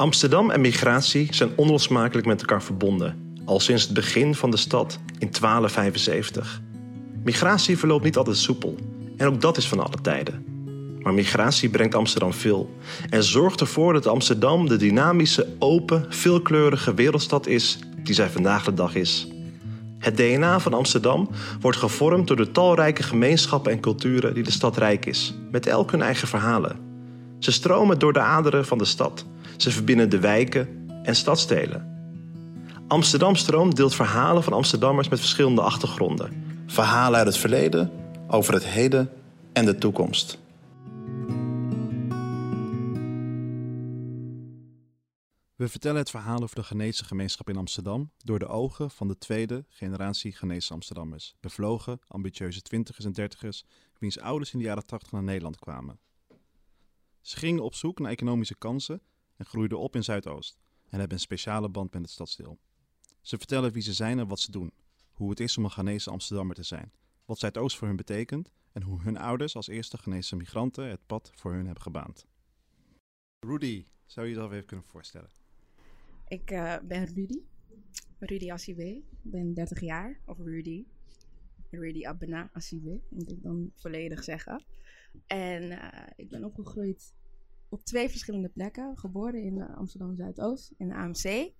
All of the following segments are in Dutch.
Amsterdam en migratie zijn onlosmakelijk met elkaar verbonden, al sinds het begin van de stad in 1275. Migratie verloopt niet altijd soepel, en ook dat is van alle tijden. Maar migratie brengt Amsterdam veel en zorgt ervoor dat Amsterdam de dynamische, open, veelkleurige wereldstad is die zij vandaag de dag is. Het DNA van Amsterdam wordt gevormd door de talrijke gemeenschappen en culturen die de stad rijk is, met elk hun eigen verhalen. Ze stromen door de aderen van de stad. Ze verbinden de wijken en stadstelen. Amsterdam Stroom deelt verhalen van Amsterdammers met verschillende achtergronden. Verhalen uit het verleden, over het heden en de toekomst. We vertellen het verhaal over de Ghanese gemeenschap in Amsterdam door de ogen van de tweede generatie Ghanese Amsterdammers. Bevlogen, ambitieuze twintigers en dertigers, wiens ouders in de jaren tachtig naar Nederland kwamen. Ze gingen op zoek naar economische kansen en groeiden op in Zuidoost en hebben een speciale band met het stadsdeel. Ze vertellen wie ze zijn en wat ze doen, hoe het is om een Ghanese Amsterdammer te zijn, wat Zuidoost voor hun betekent en hoe hun ouders als eerste Ghanese migranten het pad voor hun hebben gebaand. Rudy, zou je jezelf even kunnen voorstellen? Ik uh, ben Rudy. Rudy Assiwe. Ik ben 30 jaar. Of Rudy. Rudy Abena Assiwe, moet ik dan volledig zeggen. En uh, ik ben opgegroeid op twee verschillende plekken. Geboren in Amsterdam Zuidoost, in de AMC.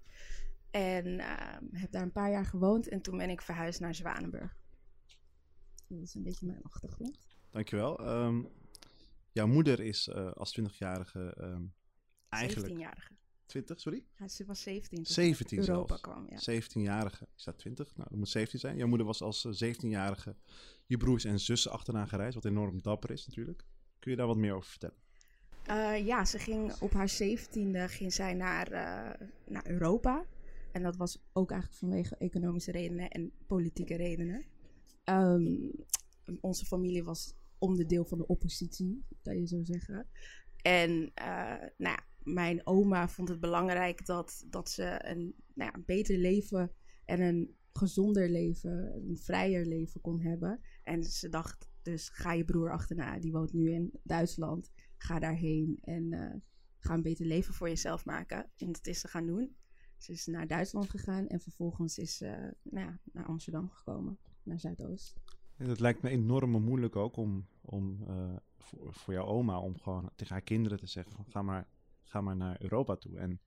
En uh, heb daar een paar jaar gewoond. En toen ben ik verhuisd naar Zwanenburg. Dat is een beetje mijn achtergrond. Dankjewel. Um, jouw moeder is uh, als 20-jarige um, eigenlijk... 17-jarige. 20, sorry? Ja, ze was 17. 17 Europa zelfs. kwam, ja. 17-jarige. Is dat 20? Nou, dat moet 17 zijn. Jouw moeder was als 17-jarige je broers en zussen achterna gereisd, wat enorm dapper is natuurlijk. Kun je daar wat meer over vertellen? Uh, ja, ze ging op haar 17e ging zij naar, uh, naar Europa. En dat was ook eigenlijk vanwege economische redenen en politieke redenen. Um, onze familie was onderdeel van de oppositie, kan je zo zeggen. En uh, nou mijn oma vond het belangrijk dat, dat ze een, nou ja, een beter leven en een gezonder leven, een vrijer leven kon hebben. En ze dacht dus, ga je broer achterna, die woont nu in Duitsland. Ga daarheen en uh, ga een beter leven voor jezelf maken. En dat is ze gaan doen. Ze is naar Duitsland gegaan en vervolgens is ze nou ja, naar Amsterdam gekomen, naar Zuidoost. En het lijkt me enorm moeilijk ook om, om uh, voor, voor jouw oma om gewoon tegen haar kinderen te zeggen: van, ga, maar, ga maar naar Europa toe en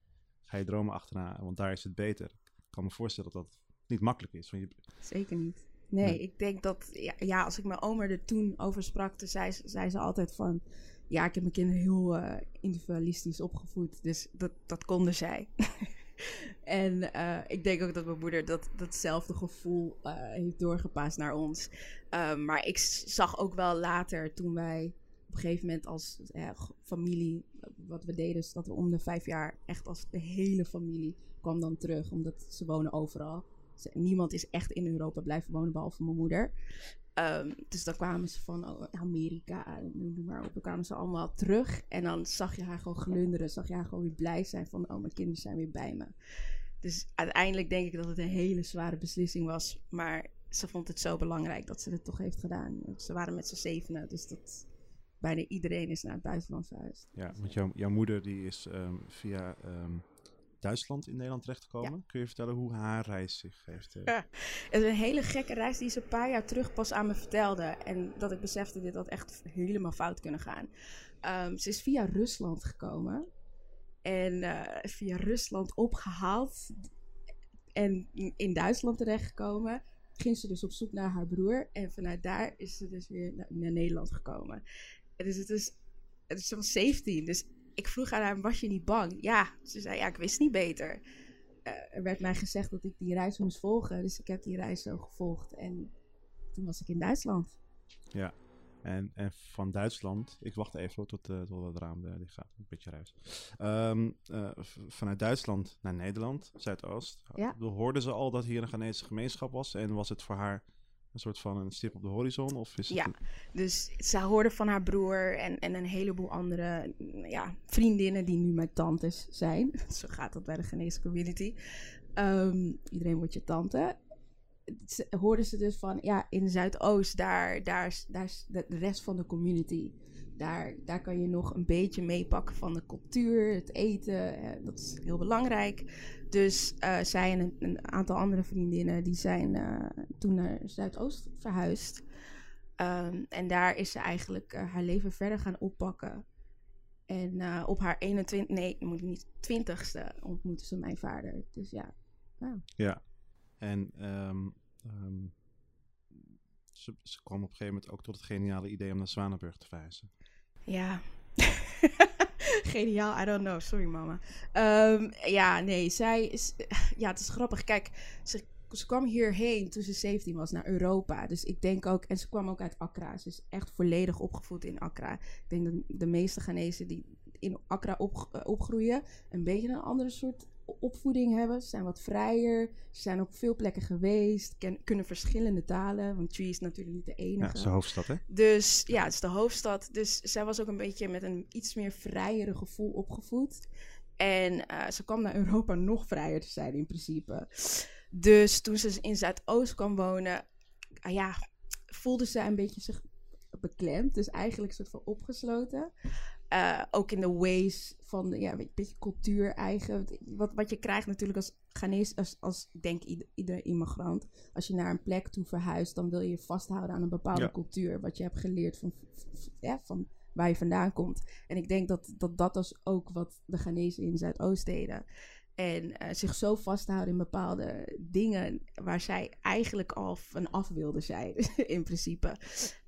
ga je dromen achterna, want daar is het beter. Ik kan me voorstellen dat dat niet makkelijk is. Want je... Zeker niet. Nee, nee, ik denk dat, ja, ja, als ik mijn oma er toen over sprak, toen zei, zei ze altijd van, ja, ik heb mijn kinderen heel uh, individualistisch opgevoed, dus dat, dat konden zij. en uh, ik denk ook dat mijn moeder dat, datzelfde gevoel uh, heeft doorgepast naar ons. Um, maar ik zag ook wel later, toen wij op een gegeven moment als familie, wat we deden, is dat we om de vijf jaar echt als de hele familie kwam dan terug, omdat ze wonen overal. Niemand is echt in Europa blijven wonen, behalve mijn moeder. Um, dus dan kwamen ze van oh, Amerika, noem maar op. Dan kwamen ze allemaal terug. En dan zag je haar gewoon glunderen. Zag je haar gewoon weer blij zijn van... oh, mijn kinderen zijn weer bij me. Dus uiteindelijk denk ik dat het een hele zware beslissing was. Maar ze vond het zo belangrijk dat ze het toch heeft gedaan. Ze waren met z'n zevenen, dus dat... Bijna iedereen is naar het buitenland verhuisd. Ja, want jouw, jouw moeder die is um, via... Um Duitsland in Nederland terechtgekomen. Ja. Kun je vertellen hoe haar reis zich heeft? Uh... Ja, het is een hele gekke reis die ze een paar jaar terug pas aan me vertelde. En dat ik besefte dit had echt helemaal fout kunnen gaan. Um, ze is via Rusland gekomen. En uh, via Rusland opgehaald. En in Duitsland terechtgekomen. Ging ze dus op zoek naar haar broer. En vanuit daar is ze dus weer naar, Nederland gekomen. En dus het is, het is, was 17. Dus ik vroeg aan haar, was je niet bang? Ja, ze zei, ja, ik wist niet beter. Uh, er werd mij gezegd dat ik die reis moest volgen. Dus ik heb die reis zo gevolgd. En toen was ik in Duitsland. Ja, en, en van Duitsland... Ik wacht even tot, uh, tot het raam uh, dicht gaat. Een beetje ruis. Um, vanuit Duitsland naar Nederland, Zuidoost. Ja. Hoorden ze al dat hier een Ghanese gemeenschap was? En was het voor haar een soort van een stip op de horizon? Of is het ja, dus ze hoorde van haar broer en, en een heleboel andere ja, vriendinnen die nu mijn tantes zijn. Zo gaat dat bij de Ghanese community. Um, iedereen wordt je tante. Ze, hoorden ze dus van, ja, in Zuidoost, daar, daar, daar is de rest van de community. Daar, daar kan je nog een beetje meepakken van de cultuur, het eten. eh, dat is heel belangrijk. Dus eh, zij en een, aantal andere vriendinnen die zijn eh, toen naar Zuidoost verhuisd. Ehm, en daar is ze eigenlijk eh, haar leven verder gaan oppakken. En op haar 21, nee, moet ik niet, 20ste ontmoette ze mijn vader. Dus ja, Ja. En ehm, ehm, ze, ze kwam op een gegeven moment ook tot het geniale idee om naar Zwanenburg te verhuizen. Ja. Geniaal, I don't know. Sorry, mama. Ehm, ja, nee, zij is. Ja, het is grappig. Kijk, ze, ze kwam hierheen toen ze 17 was naar Europa. Dus ik denk ook. En ze kwam ook uit Accra. Ze is echt volledig opgevoed in Accra. Ik denk dat de meeste Ghanese die in Accra op, eh, opgroeien. een beetje een andere soort opvoeding hebben. Ze zijn wat vrijer. Ze zijn op veel plekken geweest. Ken, kunnen verschillende talen. Want Tree is natuurlijk niet de enige. Ja, dat is de hoofdstad, hè? Dus ja, het is de hoofdstad. Dus zij was ook een beetje met een iets meer vrijere gevoel opgevoed. En eh, ze kwam naar Europa nog vrijer te zijn in principe. Dus toen ze in Zuidoost kwam wonen, ah ja, voelde ze een beetje zich beklemd. Dus eigenlijk een soort van opgesloten. Eh, ook in de ways van ja, een beetje cultuur eigen. Wat, wat je krijgt natuurlijk als Ghanese, als, als ik denk ieder, iedere immigrant. Als je naar een plek toe verhuist, dan wil je je vasthouden aan een bepaalde Ja. cultuur. Wat je hebt geleerd van, ja, van waar je vandaan komt. En ik denk dat dat, dat was ook wat de Ghanese in Zuidoost deden. En eh, zich zo vasthouden in bepaalde dingen waar zij eigenlijk al van af wilden zijn, in principe.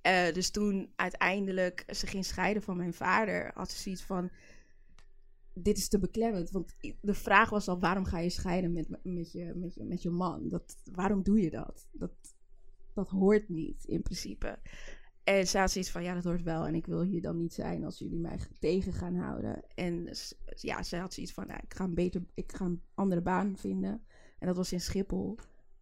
Eh, dus toen uiteindelijk ze ging scheiden van mijn vader, had ze zoiets van: Dit is te beklemmend. Want de vraag was al: waarom ga je scheiden met, met, je, met, je, met je man? Dat, waarom doe je dat? dat? Dat hoort niet, in principe. En ze had zoiets van: Ja, dat hoort wel. En ik wil hier dan niet zijn als jullie mij tegen gaan houden. En ja, ze had zoiets van: nou, Ik ga een beter, ik ga een andere baan vinden. En dat was in Schiphol.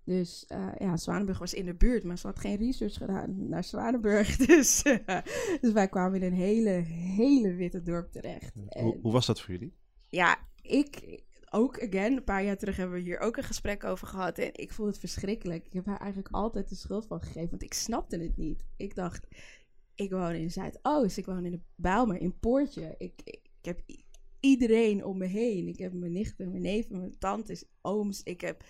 Dus eh, ja, Zwanenburg was in de buurt, maar ze had geen research gedaan naar Zwanenburg. Dus, eh, dus wij kwamen in een hele, hele witte dorp terecht. Hoe was dat voor jullie? ja, ik ook, again, een paar jaar terug hebben we hier ook een gesprek over gehad. En ik vond het verschrikkelijk. Ik heb haar eigenlijk altijd de schuld van gegeven, want ik snapte het niet. Ik dacht, ik woon in Zuidoost, ik woon in de Bijlmer, in Poortje. Ik, ik, heb iedereen om me heen. Ik heb mijn nichten, mijn neven, mijn tantes, ooms. Ik heb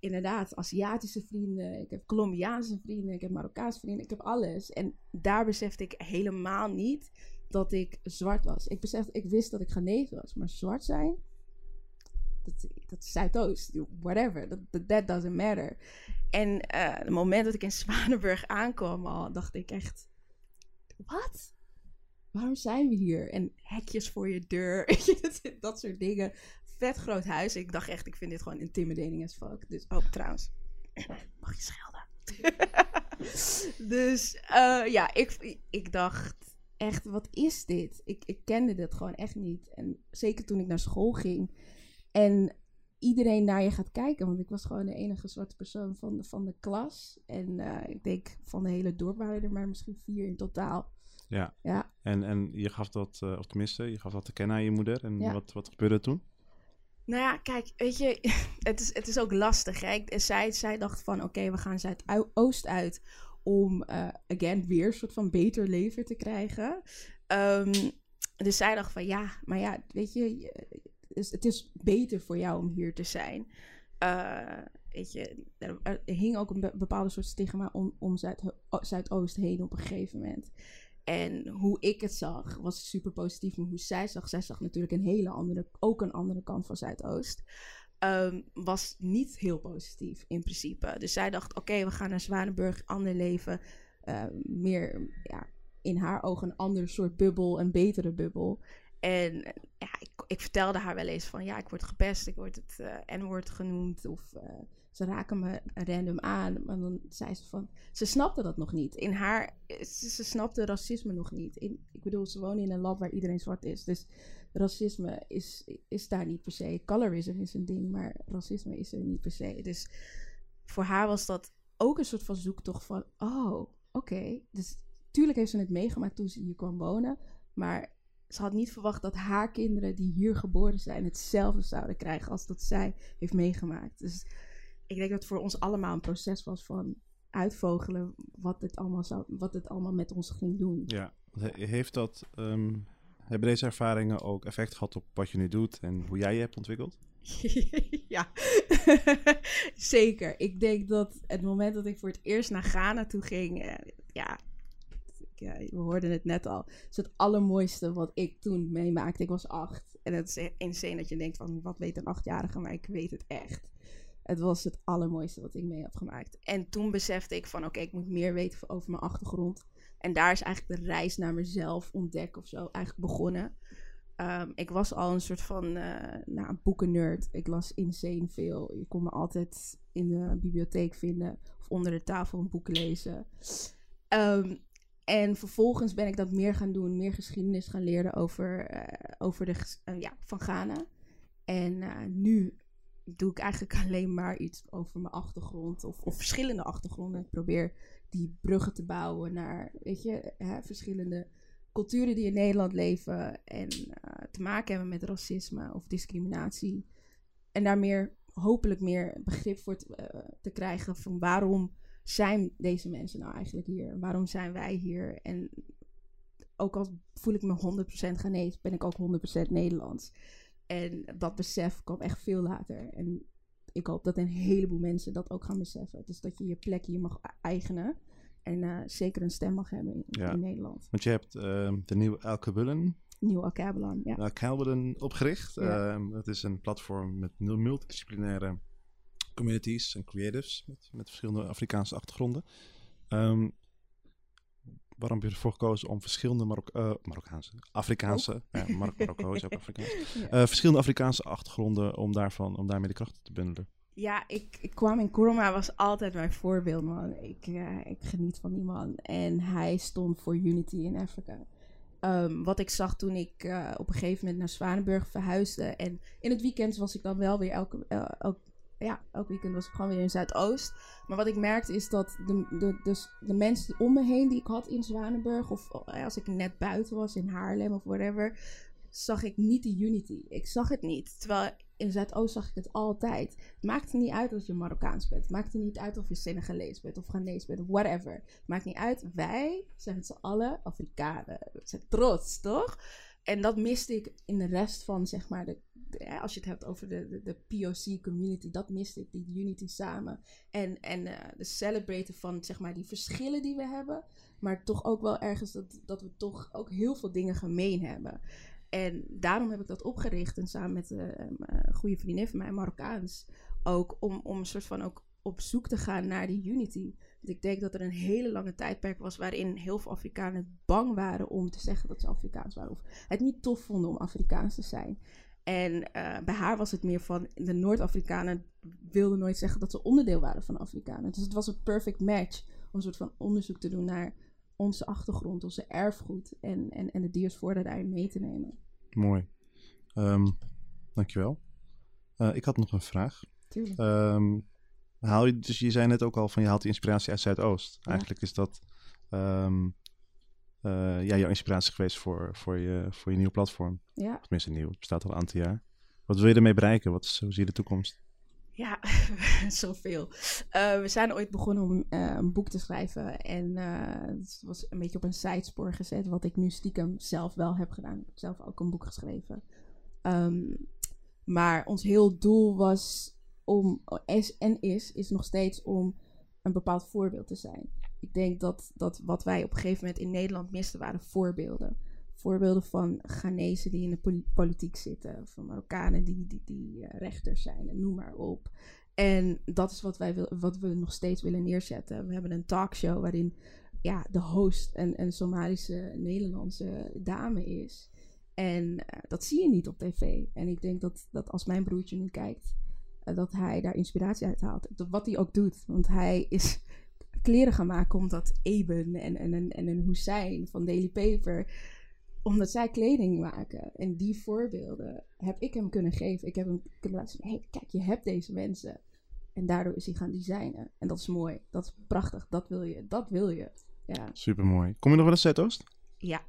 inderdaad Aziatische vrienden, ik heb Colombiaanse vrienden, ik heb Marokkaanse vrienden, ik heb alles. En daar besefte ik helemaal niet dat ik zwart was. Ik, besefte, ik wist dat ik Ghanese was, maar zwart zijn, dat, dat is whatever, that, that, doesn't matter. En eh het moment dat ik in Zwanenburg aankwam al, dacht ik echt, wat? Waarom zijn we hier? En hekjes voor je deur, dat, soort dingen. Vet groot huis. Ik dacht echt, ik vind dit gewoon intimidating as fuck. Dus, oh, trouwens, mag je schelden? dus eh, ja, ik, ik dacht echt, wat is dit? Ik, ik kende dit gewoon echt niet. En zeker toen ik naar school ging en iedereen naar je gaat kijken. Want ik was gewoon de enige zwarte persoon van de, van de klas. En eh, ik denk van de hele dorp waren er maar misschien vier in totaal. Ja. Ja. En, en je gaf dat, eh, of tenminste, je gaf dat te kennen aan je moeder. En Ja. wat, wat gebeurde toen? Nou ja, kijk, weet je, het is, het is ook lastig. Hè? Ik- Zij, zij dacht van, oké, we gaan Zuidoost uit om, eh, again, weer een soort van beter leven te krijgen. Ehm, dus zij dacht van, ja, maar ja, weet je, is, het is beter voor jou om hier te zijn. Eh, weet je, er, hing ook een be- bepaalde soort stigma om, om Zuid, Zuidoost heen op een gegeven moment. En hoe ik het zag, was super positief. Maar hoe zij zag, zij zag natuurlijk een hele andere, ook een andere kant van Zuidoost. ehm, was niet heel positief in principe. Dus zij dacht, oké, we gaan naar Zwanenburg, ander leven. eh, meer ja, in haar ogen een ander soort bubbel, een betere bubbel. En ja, ik, ik vertelde haar wel eens van, ja, ik word gepest, ik word het eh N-woord genoemd. Of eh, ze raken me random aan. Maar dan zei ze van, ze snapte dat nog niet. In haar, ze, ze snapte racisme nog niet. In, ik bedoel, ze wonen in een land waar iedereen zwart is. Dus racisme is, is daar niet per se. Colorism is een ding, maar racisme is er niet per se. Dus voor haar was dat ook een soort van zoektocht van, oh, oké. Dus tuurlijk heeft ze het meegemaakt toen ze hier kwam wonen. Maar ze had niet verwacht dat haar kinderen die hier geboren zijn hetzelfde zouden krijgen als dat zij heeft meegemaakt. Dus ik denk dat het voor ons allemaal een proces was van uitvogelen wat het allemaal, zou, wat het allemaal met ons ging doen. Ja. Heeft dat, ehm, hebben deze ervaringen ook effect gehad op wat je nu doet en hoe jij je hebt ontwikkeld? ja, zeker. Ik denk dat het moment dat ik voor het eerst naar Ghana toe ging, eh, ja, we hoorden het net al, is het allermooiste wat ik toen meemaakte. Ik was acht en het is insane dat je denkt van, wat weet een achtjarige, maar ik weet het echt. Het was het allermooiste wat ik mee heb gemaakt. En toen besefte ik van, oké, ik moet meer weten over mijn achtergrond. En daar is eigenlijk de reis naar mezelf ontdekken of zo eigenlijk begonnen. Um, ik was al een soort van uh, nou, boekennerd. Ik las insane veel. Je kon me altijd in de bibliotheek vinden of onder de tafel een boek lezen. Um, en vervolgens ben ik dat meer gaan doen, meer geschiedenis gaan leren over, uh, over de, uh, ja, van Ghana. En nu doe ik eigenlijk alleen maar iets over mijn achtergrond of, of verschillende achtergronden. Ik probeer die bruggen te bouwen naar, weet je, hè, verschillende culturen die in Nederland leven en te maken hebben met racisme of discriminatie. En daar meer, hopelijk meer begrip voor te krijgen van waarom zijn deze mensen nou eigenlijk hier? Waarom zijn wij hier? En ook al voel ik me 100% Ghanese, ben ik ook 100% Nederlands. En dat besef kwam echt veel later. En ik hoop dat een heleboel mensen dat ook gaan beseffen. Dus dat je je plek hier mag eigenen. En uh, zeker een stem mag hebben in, Ja. in Nederland. Want je hebt ehm, de nieuwe Alkabullen, Nieuw Alkebulan, ja. Alkabullen opgericht. Ja. Ehm, dat is een platform met mul- multidisciplinaire communities en creatives met, met verschillende Afrikaanse achtergronden. Ehm, waarom heb je ervoor gekozen om verschillende Marok eh, Marokkaanse, Afrikaanse, ja, Marokko is ook Afrikaans, Ja. Eh, verschillende Afrikaanse achtergronden om, daarvan, om daarmee de krachten te bundelen? Ja, ik, ik kwam in Kurma, was altijd mijn voorbeeld, man. Ik, eh, ik geniet van die man. En hij stond voor Unity in Afrika. Ehm, wat ik zag toen ik op een gegeven moment naar Zwanenburg verhuisde. En in het weekend was ik dan wel weer elke, elk, ja, elk weekend was ik gewoon weer in Zuidoost. Maar wat ik merkte is dat de, de, dus de mensen om me heen die ik had in Zwanenburg, of eh, als ik net buiten was in Haarlem of whatever, zag ik niet de unity. Ik zag het niet. Terwijl in Zuidoost zag ik het altijd. Het maakt er niet uit of je Marokkaans bent. Het maakt er niet uit of je Senegalees bent of Ghanese bent whatever. Maakt niet uit. Wij zijn met z'n allen Afrikanen. We zijn trots, toch? En dat miste ik in de rest van, zeg maar, de- als je het hebt over de, de, de POC community, dat miste ik, die unity samen. En, en eh, de celebraten van, zeg maar, die verschillen die we hebben. Maar toch ook wel ergens dat, dat we toch ook heel veel dingen gemeen hebben. En daarom heb ik dat opgericht. En samen met eh, een goede vriendin van mij, Marokkaans. Ook om, om een soort van ook op zoek te gaan naar die unity. Want ik denk dat er een hele lange tijdperk was waarin heel veel Afrikanen bang waren om te zeggen dat ze Afrikaans waren. Of het niet tof vonden om Afrikaans te zijn. En eh, bij haar was het meer van de Noord-Afrikanen wilden nooit zeggen dat ze onderdeel waren van Afrikanen. Dus het was een perfect match om een soort van onderzoek te doen naar onze achtergrond, onze erfgoed en, en, en de diersvoorde daarin mee te nemen. Mooi. Ehm, dankjewel. Eh ik had nog een vraag. Tuurlijk. Ehm, haal je, dus je zei net ook al van je haalt die inspiratie uit Zuidoost. Ja. Eigenlijk is dat ehm, eh, ja, jouw inspiratie geweest voor, voor, je, voor je nieuwe platform. Ja, Tenminste nieuw, het bestaat al een aantal jaar. Wat wil je ermee bereiken? Wat is, hoe zie je de toekomst? ja zoveel. Eh, we zijn ooit begonnen om eh, een boek te schrijven. En eh, het was een beetje op een zijspoor gezet, wat ik nu stiekem zelf wel heb gedaan. Ik heb zelf ook een boek geschreven. Ehm, maar ons heel doel was om, is en is, is nog steeds om een bepaald voorbeeld te zijn. Ik denk dat, dat wat wij op een gegeven moment in Nederland misten waren voorbeelden. Voorbeelden van Ghanese die in de poli- politiek zitten, van Marokkanen die, die, die eh, rechters zijn, en noem maar op. En dat is wat, wij wil, wat we nog steeds willen neerzetten. We hebben een talkshow waarin ja, de host een, een Somalische Nederlandse dame is. En eh, dat zie je niet op tv. En ik denk dat, dat als mijn broertje nu kijkt, dat hij daar inspiratie uit haalt. Dat, wat hij ook doet. Want hij is kleren gaan maken omdat Eben en, en, en, en een Hussein van Daily Paper omdat zij kleding maken. En die voorbeelden heb ik hem kunnen geven. Ik heb hem kunnen laten zien. hey, kijk, je hebt deze mensen. En daardoor is hij gaan designen. En dat is mooi. Dat is prachtig. Dat wil je. Dat wil je. Ja. Super mooi. Kom je nog wel eens Zuidoost? Ja.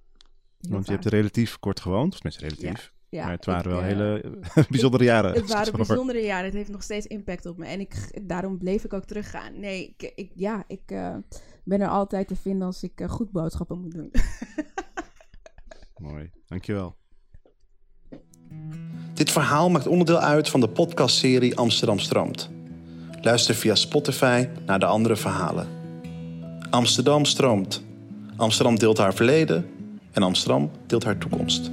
Want je vaak. hebt er relatief kort gewoond. Of tenminste relatief. Ja, ja, maar het waren wel eh, hele bijzondere jaren. Het waren bijzondere jaren. Het heeft nog steeds impact op me. En ik, daarom bleef ik ook teruggaan. Nee, ik, ja, ik eh, ben er altijd te vinden als ik eh, goed boodschappen moet doen. Mooi, dankjewel. Dit verhaal maakt onderdeel uit van de podcastserie Amsterdam Stroomt. Luister via Spotify naar de andere verhalen. Amsterdam stroomt. Amsterdam deelt haar verleden en Amsterdam deelt haar toekomst.